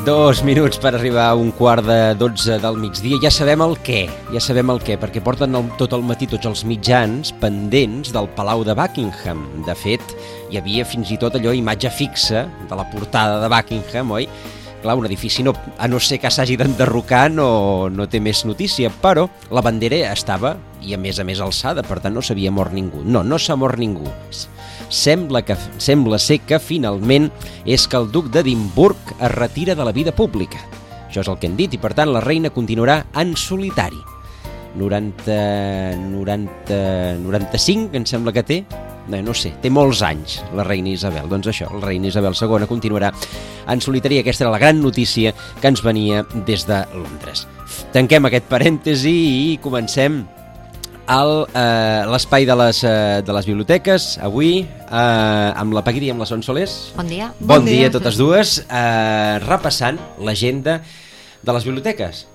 Dos minuts per arribar a un quart de 12 del migdia. Ja sabem el què, ja sabem el què, perquè porten el, tot el matí tots els mitjans pendents del Palau de Buckingham. De fet, hi havia fins i tot allò imatge fixa de la portada de Buckingham, oi? Clar, un edifici, no, a no ser que s'hagi d'enderrocar, no, no té més notícia, però la bandera estava, i a més a més alçada, per tant no s'havia mort ningú. No, no s'ha mort ningú sembla, que, sembla ser que finalment és que el duc d'Edimburg es retira de la vida pública. Això és el que han dit i per tant la reina continuarà en solitari. 90, 90, 95 em sembla que té, no, no sé, té molts anys la reina Isabel. Doncs això, la reina Isabel II continuarà en solitari. Aquesta era la gran notícia que ens venia des de Londres. Tanquem aquest parèntesi i comencem l'espai de, les, eh, de les biblioteques, avui, eh, amb la Paquita i amb la Son Solés. Bon dia. Bon, bon dia a totes dues. Eh, repassant l'agenda de les biblioteques.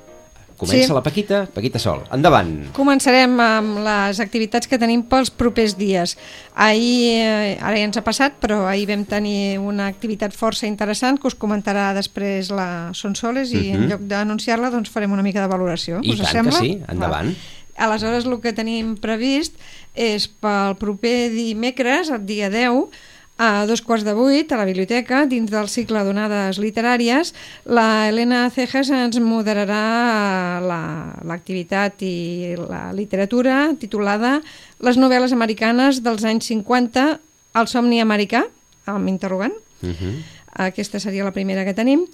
Comença sí. la Paquita, Paquita Sol. Endavant. Començarem amb les activitats que tenim pels propers dies. Ahir, eh, ara ja ens ha passat, però ahir vam tenir una activitat força interessant que us comentarà després la Sonsoles i uh -huh. en mhm. lloc d'anunciar-la doncs farem una mica de valoració. I us tant sembla? que sí, endavant. Va. Aleshores, el que tenim previst és pel proper dimecres, el dia 10, a dos quarts de vuit, a la biblioteca, dins del cicle d'onades literàries, la Helena Cejas ens moderarà l'activitat la, i la literatura titulada Les novel·les americanes dels anys 50, el somni americà, amb interrogant. Uh mhm. -huh. Aquesta seria la primera que tenim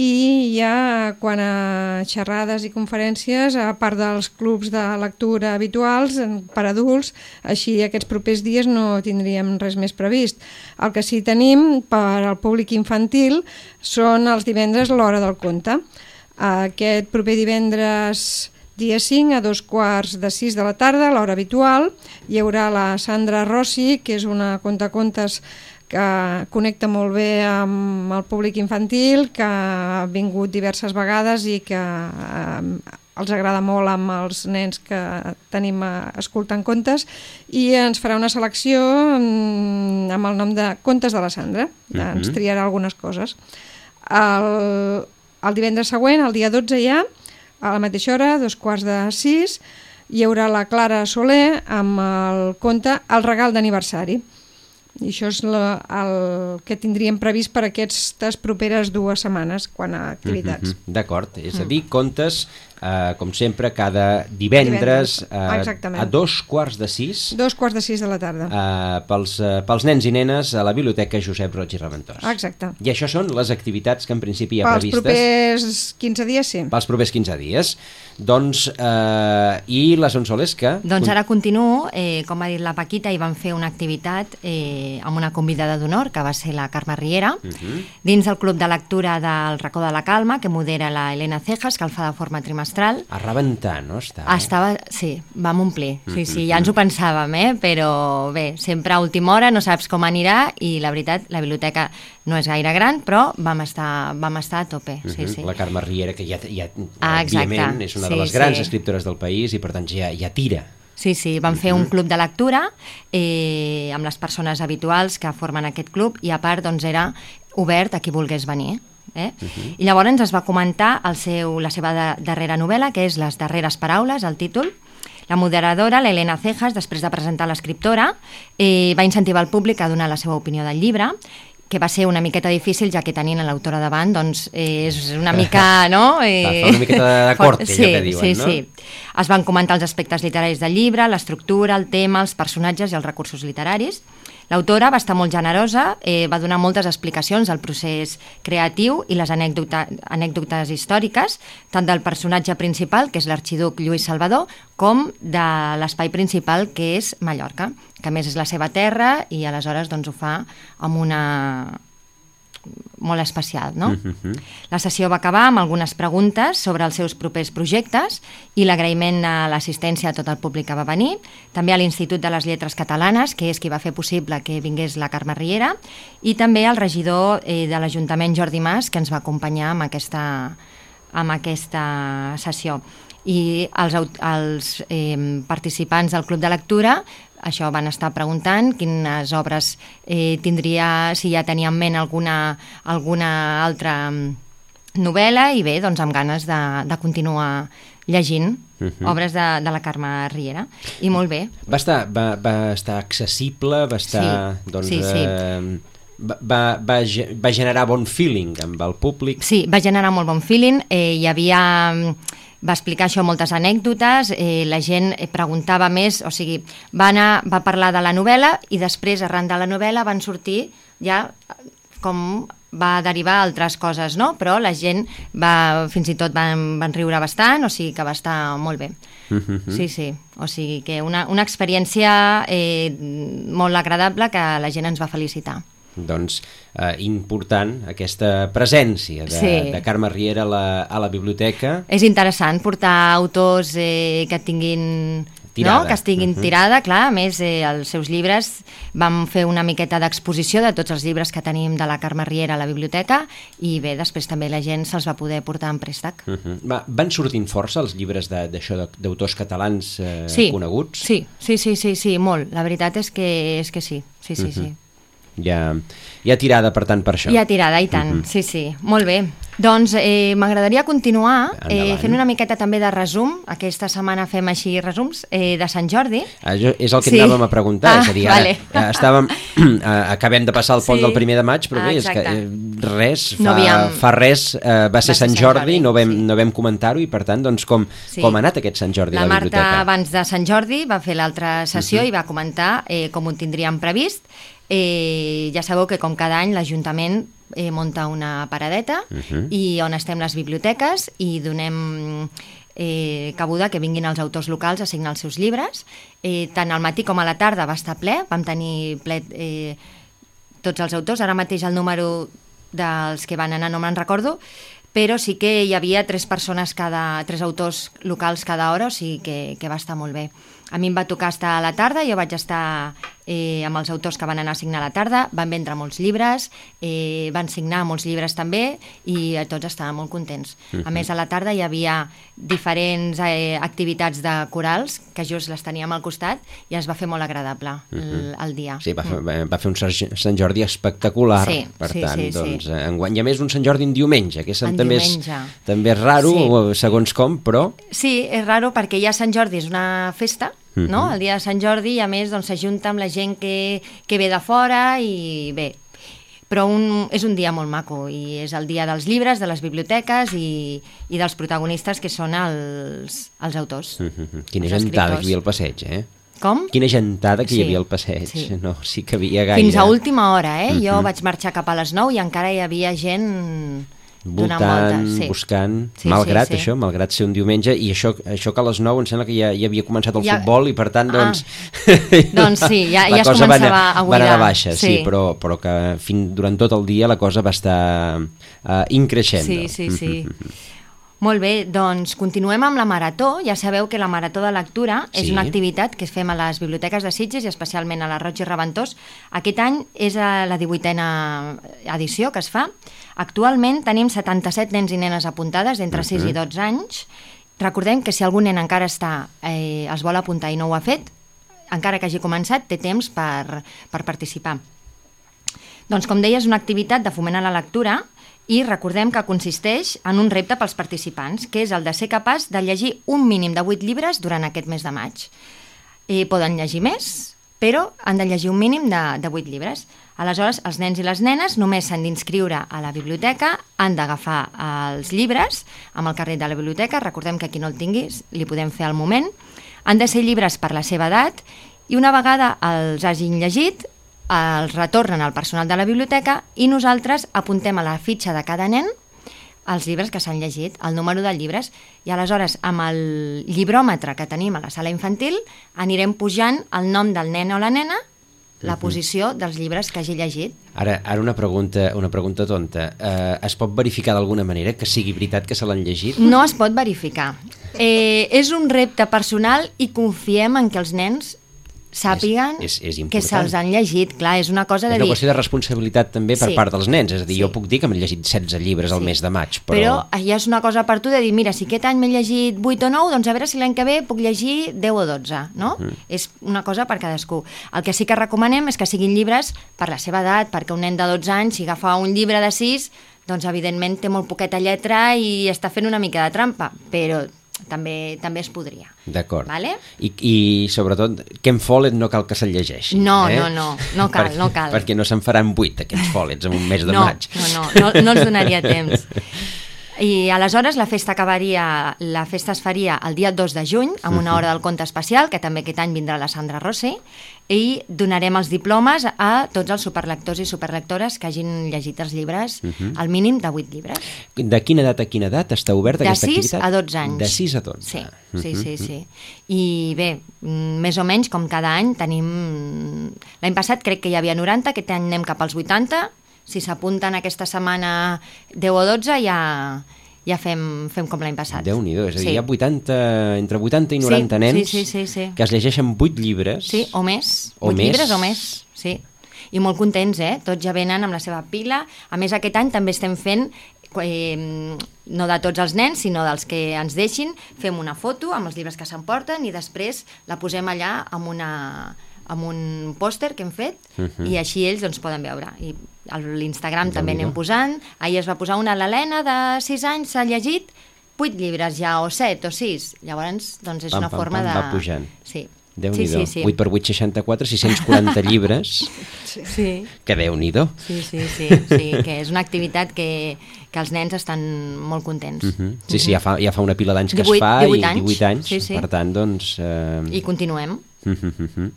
i ja quan a xerrades i conferències, a part dels clubs de lectura habituals per adults, així aquests propers dies no tindríem res més previst. El que sí tenim per al públic infantil són els divendres l'hora del conte. Aquest proper divendres dia 5 a dos quarts de 6 de la tarda, l'hora habitual, hi haurà la Sandra Rossi, que és una contacontes que connecta molt bé amb el públic infantil, que ha vingut diverses vegades i que eh, els agrada molt amb els nens que tenim eh, escoltant contes i ens farà una selecció mm, amb el nom de Contes de la Sandra. Uh -huh. Ens triarà algunes coses. El, el divendres següent, el dia 12 ja, a la mateixa hora, dos quarts de sis, hi haurà la Clara Soler amb el conte El regal d'aniversari. I això és la, el que tindríem previst per aquestes properes dues setmanes quan a activitats. Mm -hmm. D'acord, és a dir, contes eh, com sempre, cada divendres, divendres. Eh, a dos quarts de sis. Dos quarts de sis de la tarda. Eh, pels, eh, pels nens i nenes a la Biblioteca Josep Roig i Reventós. Exacte. I això són les activitats que en principi hi ha pels previstes. Pels propers 15 dies, sí. Pels propers 15 dies. Doncs, eh, i la Sonsoles que... Doncs ara continuo, eh, com ha dit la Paquita, i van fer una activitat eh, amb una convidada d'honor, que va ser la Carme Riera, uh mhm. -huh. dins el Club de Lectura del Racó de la Calma, que modera la Helena Cejas, que el fa de forma trimestral. A rebentar, no? Estava, Estava sí, vam omplir, sí, uh -huh. sí, ja ens ho pensàvem, eh? però bé, sempre a última hora no saps com anirà i la veritat, la biblioteca no és gaire gran, però vam estar, vam estar a tope. Uh -huh. sí, sí. La Carme Riera, que ja, ja ah, òbviament, és una una sí, de les grans sí. escriptores del país i per tant ja, ja tira. Sí, sí, vam fer un club de lectura eh, amb les persones habituals que formen aquest club i a part doncs, era obert a qui volgués venir. Eh? Uh -huh. I llavors es va comentar el seu, la seva de, darrera novel·la, que és Les darreres paraules, el títol, la moderadora, l'Helena Cejas, després de presentar l'escriptora, eh, va incentivar el públic a donar la seva opinió del llibre que va ser una miqueta difícil, ja que tenint l'autora davant, doncs eh, és una mica, no? Eh... una miqueta de cort, sí, que diuen, sí, no? Sí, Es van comentar els aspectes literaris del llibre, l'estructura, el tema, els personatges i els recursos literaris. L'autora va estar molt generosa, eh, va donar moltes explicacions del procés creatiu i les anècdota, anècdotes històriques, tant del personatge principal, que és l'arxiduc Lluís Salvador, com de l'espai principal, que és Mallorca, que més és la seva terra i aleshores doncs, ho fa amb una, molt especial, no? Uh -huh. La sessió va acabar amb algunes preguntes sobre els seus propers projectes i l'agraïment a l'assistència a tot el públic que va venir, també a l'Institut de les Lletres Catalanes, que és qui va fer possible que vingués la Carme Riera, i també al regidor eh, de l'Ajuntament Jordi Mas, que ens va acompanyar amb aquesta, amb aquesta sessió i els, els eh, participants del Club de Lectura això van estar preguntant quines obres eh, tindria, si ja tenia en ment alguna, alguna altra mm, novel·la i bé, doncs amb ganes de, de continuar llegint uh -huh. obres de, de la Carme Riera i molt bé. Va estar, va, va estar accessible, va estar... Sí, doncs, sí, sí. Eh, va, va, va generar bon feeling amb el públic? Sí, va generar molt bon feeling. Eh, hi havia mm, va explicar això moltes anècdotes, eh, la gent preguntava més, o sigui, va, anar, va parlar de la novel·la i després, arran de la novel·la, van sortir ja com va derivar altres coses, no? Però la gent va, fins i tot van, van riure bastant, o sigui que va estar molt bé. -huh. Sí, sí. O sigui que una, una experiència eh, molt agradable que la gent ens va felicitar doncs, eh, important aquesta presència de, sí. de Carme Riera a la, a la biblioteca. És interessant portar autors eh, que tinguin tirada. No? que estiguin uh -huh. tirada, clar, a més eh, els seus llibres vam fer una miqueta d'exposició de tots els llibres que tenim de la Carme Riera a la biblioteca i bé, després també la gent se'ls va poder portar en préstec. Uh -huh. va, van sortint força els llibres d'això d'autors catalans eh, sí, coneguts? Sí, sí, sí, sí, sí, molt. La veritat és que, és que sí, sí, sí, uh -huh. sí hi ha, hi ha tirada, per tant, per això. Hi ha tirada, i tant, uh -huh. sí, sí. Molt bé. Doncs eh, m'agradaria continuar eh, fent una miqueta també de resum. Aquesta setmana fem així resums eh, de Sant Jordi. Ah, és el que sí. anàvem a preguntar. Ah, és a dir, vale. ara, estàvem, acabem de passar el pont sí. del primer de maig, però ah, bé, és que eh, res, fa, no havíem... fa res, eh, va ser va Sant, Sant Jordi, Jordi, no vam, sí. no vam comentar-ho, i per tant, doncs, com, sí. com ha anat aquest Sant Jordi la a la Marta, biblioteca? abans de Sant Jordi, va fer l'altra sessió uh -huh. i va comentar eh, com ho tindríem previst Eh, ja sabeu que com cada any l'Ajuntament eh, monta una paradeta uh -huh. i on estem les biblioteques i donem eh, cabuda que vinguin els autors locals a signar els seus llibres. Eh, tant al matí com a la tarda va estar ple, vam tenir ple eh, tots els autors. Ara mateix el número dels que van anar no me'n recordo, però sí que hi havia tres persones cada, tres autors locals cada hora, o sigui que, que va estar molt bé. A mi em va tocar estar a la tarda, jo vaig estar eh, amb els autors que van anar a signar a la tarda, van vendre molts llibres, eh, van signar molts llibres també i eh, tots estaven molt contents. Uh -huh. A més, a la tarda hi havia diferents eh, activitats de corals que just les teníem al costat i es va fer molt agradable uh -huh. el, el dia. Sí, va, mm. va fer un Sant Jordi espectacular, sí, per sí, tant, sí, doncs, sí. enguany. I a més un Sant Jordi en diumenge, que és, en també, diumenge. és, també és raro, sí. segons com, però... Sí, és raro perquè ja Sant Jordi és una festa, -huh. no? el dia de Sant Jordi, i a més doncs, s'ajunta doncs, amb la gent que, que ve de fora i bé, però un, és un dia molt maco i és el dia dels llibres, de les biblioteques i, i dels protagonistes que són els, els autors. Uh -huh. Quina gentada que hi havia al passeig, eh? Com? Quina gentada que Sí. hi havia al passeig. Sí. No, sí que havia gaire. Fins a última hora, eh? Mhm. Jo vaig marxar cap a les 9 i encara hi havia gent voltant, voltes. Sí. buscant, Sí, malgrat sí, sí. això, malgrat ser un diumenge, i això, això que a les 9 em sembla que ja, ja havia començat el Ja- futbol i per tant, Ah. doncs... Doncs sí, ja- ja es cosa va començava anar, a va anar buidar. de baixa, sí, Sí. però, però que fin, durant tot el dia la cosa va estar uh, increixent. Sí, sí, sí. Molt bé, doncs continuem amb la marató. Ja sabeu que la marató de lectura és Sí. una activitat que es fem a les biblioteques de Sitges i especialment a la Roig i Reventós. Aquest any és la 18a edició que es fa. Actualment tenim 77 nens i nenes apuntades d'entre 6 i 12 anys. Recordem que si algun nen encara està, eh, es vol apuntar i no ho ha fet, encara que hagi començat, té temps per, per participar. Doncs, com deia, és una activitat de foment a la lectura i recordem que consisteix en un repte pels participants, que és el de ser capaç de llegir un mínim de 8 llibres durant aquest mes de maig. Eh, poden llegir més, però han de llegir un mínim de, de 8 llibres. Aleshores, els nens i les nenes només s'han d'inscriure a la biblioteca, han d'agafar els llibres amb el carret de la biblioteca, recordem que qui no el tingui li podem fer al moment, han de ser llibres per la seva edat i una vegada els hagin llegit, els retornen al personal de la biblioteca i nosaltres apuntem a la fitxa de cada nen els llibres que s'han llegit, el número de llibres, i aleshores amb el llibròmetre que tenim a la sala infantil anirem pujant el nom del nen o la nena la posició dels llibres que hagi llegit. Ara, ara una pregunta, una pregunta tonta. Eh, es pot verificar d'alguna manera que sigui veritat que se l'han llegit? No es pot verificar. Eh, és un repte personal i confiem en que els nens sàpiguen És- és- és que se'ls han llegit. Clar, és una cosa És de una dir... qüestió de responsabilitat també per Sí. part dels nens. És a dir, Sí. jo puc dir que m'he llegit 16 llibres al Sí. mes de maig, Però... però... ja és una cosa per tu de dir, mira, si aquest any m'he llegit 8 o 9, doncs a veure si l'any que ve puc llegir 10 o 12, no? Mhm. És una cosa per cadascú. El que sí que recomanem és que siguin llibres per la seva edat, perquè un nen de 12 anys, si agafa un llibre de 6, doncs evidentment té molt poqueta lletra i està fent una mica de trampa, però també també es podria. D'acord. Vale? I, I sobretot, Ken Follett no cal que se'l llegeixi. No, eh? no, no, no cal, perquè, no cal. Perquè no se'n faran 8 aquests Follets en un mes de no, maig. No, no, no, no els donaria temps. I aleshores la festa acabaria, la festa es faria el dia 2 de juny, amb una hora del conte especial, que també aquest any vindrà la Sandra Rossi, i donarem els diplomes a tots els superlectors i superlectores que hagin llegit els llibres, al mínim de 8 llibres. De quina edat a quina edat està oberta De aquesta 6 activitat? a 12 anys. De 6 a 12. Sí, sí, sí, sí. I bé, més o menys, com cada any, tenim... L'any passat crec que hi havia 90, aquest any anem cap als 80. Si s'apunten aquesta setmana 10 o 12, ja, ja fem, fem com l'any passat. Déu-n'hi-do, és a dir, sí. hi ha 80, entre 80 i 90 Sí, nens sí, sí, sí, sí. que es llegeixen 8 llibres. Sí, o més. O Vuit més. llibres o més, sí. I molt contents, eh? Tots ja venen amb la seva pila. A més, aquest any també estem fent eh, no de tots els nens, sinó dels que ens deixin, fem una foto amb els llibres que s'emporten i després la posem allà amb una amb un pòster que hem fet Mhm. i així ells doncs, poden veure. I a l'Instagram també Déu-n'hi-do. anem posant. Ahir es va posar una, l'Helena, de 6 anys, s'ha llegit 8 llibres ja, o 7 o 6. Llavors, doncs és Pam, una pam, forma pam, de... va pujant. Sí. déu sí, sí, sí. 8 per 8, 64, 640 llibres. Sí. Que déu nhi Sí, sí, sí, sí, que és una activitat que, que els nens estan molt contents. Mhm. Sí, sí, ja fa, ja fa una pila d'anys que 18 es fa 18 i anys. 18 anys, Sí, sí. per tant, doncs... Eh... I continuem. Mhm. Què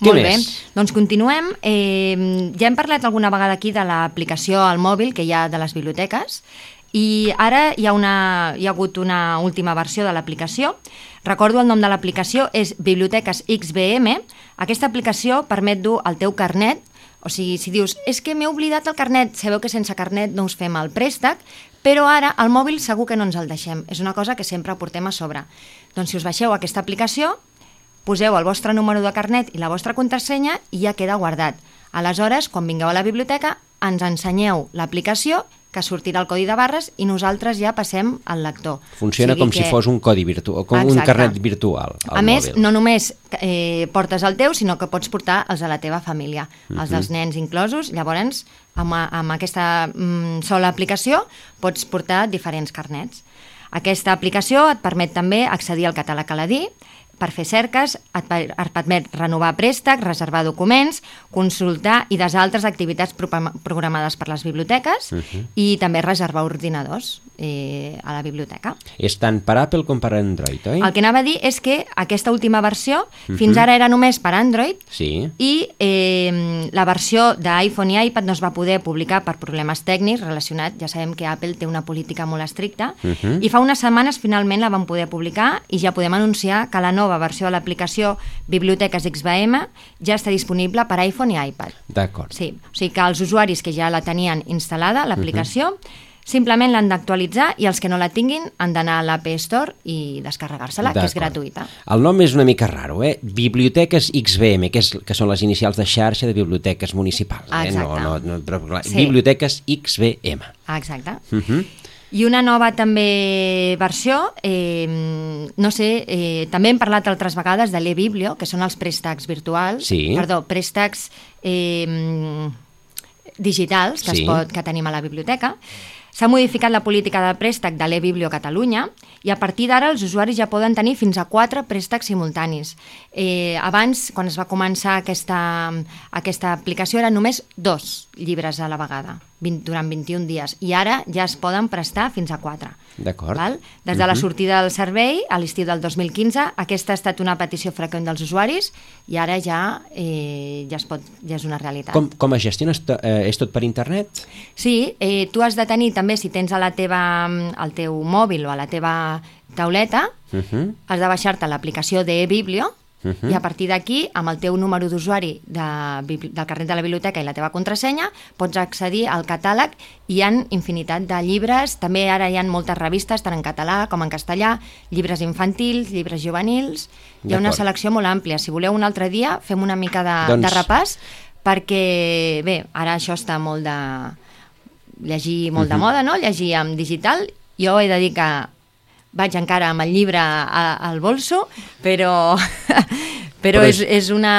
Molt bé, doncs continuem. Eh, ja hem parlat alguna vegada aquí de l'aplicació al mòbil que hi ha de les biblioteques i ara hi ha, una, hi ha hagut una última versió de l'aplicació. Recordo el nom de l'aplicació, és Biblioteques XBM. Aquesta aplicació permet dur el teu carnet, o sigui, si dius, és que m'he oblidat el carnet, sabeu que sense carnet no us fem el préstec, però ara el mòbil segur que no ens el deixem. És una cosa que sempre portem a sobre. Doncs si us baixeu aquesta aplicació, poseu el vostre número de carnet i la vostra contrasenya i ja queda guardat. Aleshores, quan vingueu a la biblioteca, ens ensenyeu l'aplicació que sortirà el codi de barres i nosaltres ja passem al lector. Funciona O sigui com si fos un codi virtual, com un Exacte. carnet virtual al a més, mòbil. no només eh, portes el teu, sinó que pots portar els de la teva família, els dels nens inclosos. Llavors, amb, amb aquesta mm, sola aplicació, pots portar diferents carnets. Aquesta aplicació et permet també accedir al català caladí, per fer cerques, et, per- et permet renovar préstecs, reservar documents, consultar i des altres activitats programades per les biblioteques i també reservar ordinadors eh, a la biblioteca. És tant per Apple com per Android, oi? El que anava a dir és que aquesta última versió fins ara era només per Android Sí. i eh, la versió d'iPhone i iPad no es va poder publicar per problemes tècnics relacionats, ja sabem que Apple té una política molt estricta, Mhm. i fa unes setmanes finalment la van poder publicar i ja podem anunciar que la nova versió de l'aplicació Biblioteques XBM ja està disponible per iPhone i iPad. D'acord. Sí, o sigui que els usuaris que ja la tenien instal·lada, l'aplicació, simplement l'han d'actualitzar i els que no la tinguin han d'anar a l'App Store i descarregar-se-la, que és gratuïta. El nom és una mica raro, eh? Biblioteques XBM, que, és, que són les inicials de xarxa de biblioteques municipals. Eh? Exacte. No, no, no, però, clar, Sí. Biblioteques XBM. Exacte. Uh -huh. I una nova també versió, eh, no sé, eh, també hem parlat altres vegades de l'e-biblio, que són els préstecs virtuals, Sí. perdó, préstecs eh, digitals que, Sí. es pot, que tenim a la biblioteca. S'ha modificat la política de préstec de l'e-biblio a Catalunya i a partir d'ara els usuaris ja poden tenir fins a quatre préstecs simultanis. Eh, abans, quan es va començar aquesta, aquesta aplicació, eren només dos llibres a la vegada, 20, durant 21 dies, i ara ja es poden prestar fins a quatre. D'acord. Val? Des de la sortida del servei, a l'estiu del 2015, aquesta ha estat una petició freqüent dels usuaris i ara ja, eh, ja, es pot, ja és una realitat. Com, com es gestiona? Eh, és tot per internet? Sí, eh, tu has de tenir també, si tens a la teva, al teu mòbil o a la teva tauleta, Uh -huh. has de baixar-te l'aplicació de Biblio, i a partir d'aquí, amb el teu número d'usuari de, del carnet de la biblioteca i la teva contrasenya, pots accedir al catàleg i hi ha infinitat de llibres, també ara hi ha moltes revistes, tant en català com en castellà, llibres infantils, llibres juvenils, hi ha una selecció molt àmplia. Si voleu un altre dia, fem una mica de, Doncs- de repàs, perquè, bé, ara això està molt de... llegir molt de moda, no?, llegir en digital. Jo he de dir que vaig encara amb el llibre a, al bolso, però, però, Però és, és- una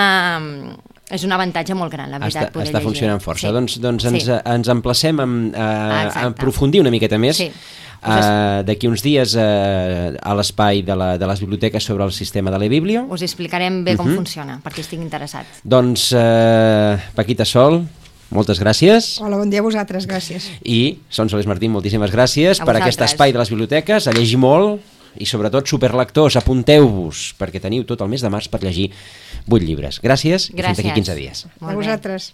és un avantatge molt gran, la veritat, Està, poder està llegir. funcionant força. Sí. Doncs, doncs ens, Sí. ens emplacem a, a, a Exacte. aprofundir una miqueta més Sí. uh, d'aquí uns dies uh, a l'espai de, la, de les biblioteques sobre el sistema de l'e-biblio. Us explicarem bé com Mhm. funciona, perquè estic interessat. Doncs, uh, Paquita Sol, moltes gràcies. Hola, bon dia a vosaltres, gràcies. I Son Solés Martín, moltíssimes gràcies A per aquest vosaltres. espai de les biblioteques, a llegir molt i sobretot superlectors, apunteu-vos perquè teniu tot el mes de març per llegir 8 llibres. Gràcies, i fins Gràcies. aquí 15 dies. Molt a bé. vosaltres.